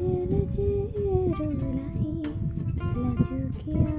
लजे लजे रोलाई लाजू किया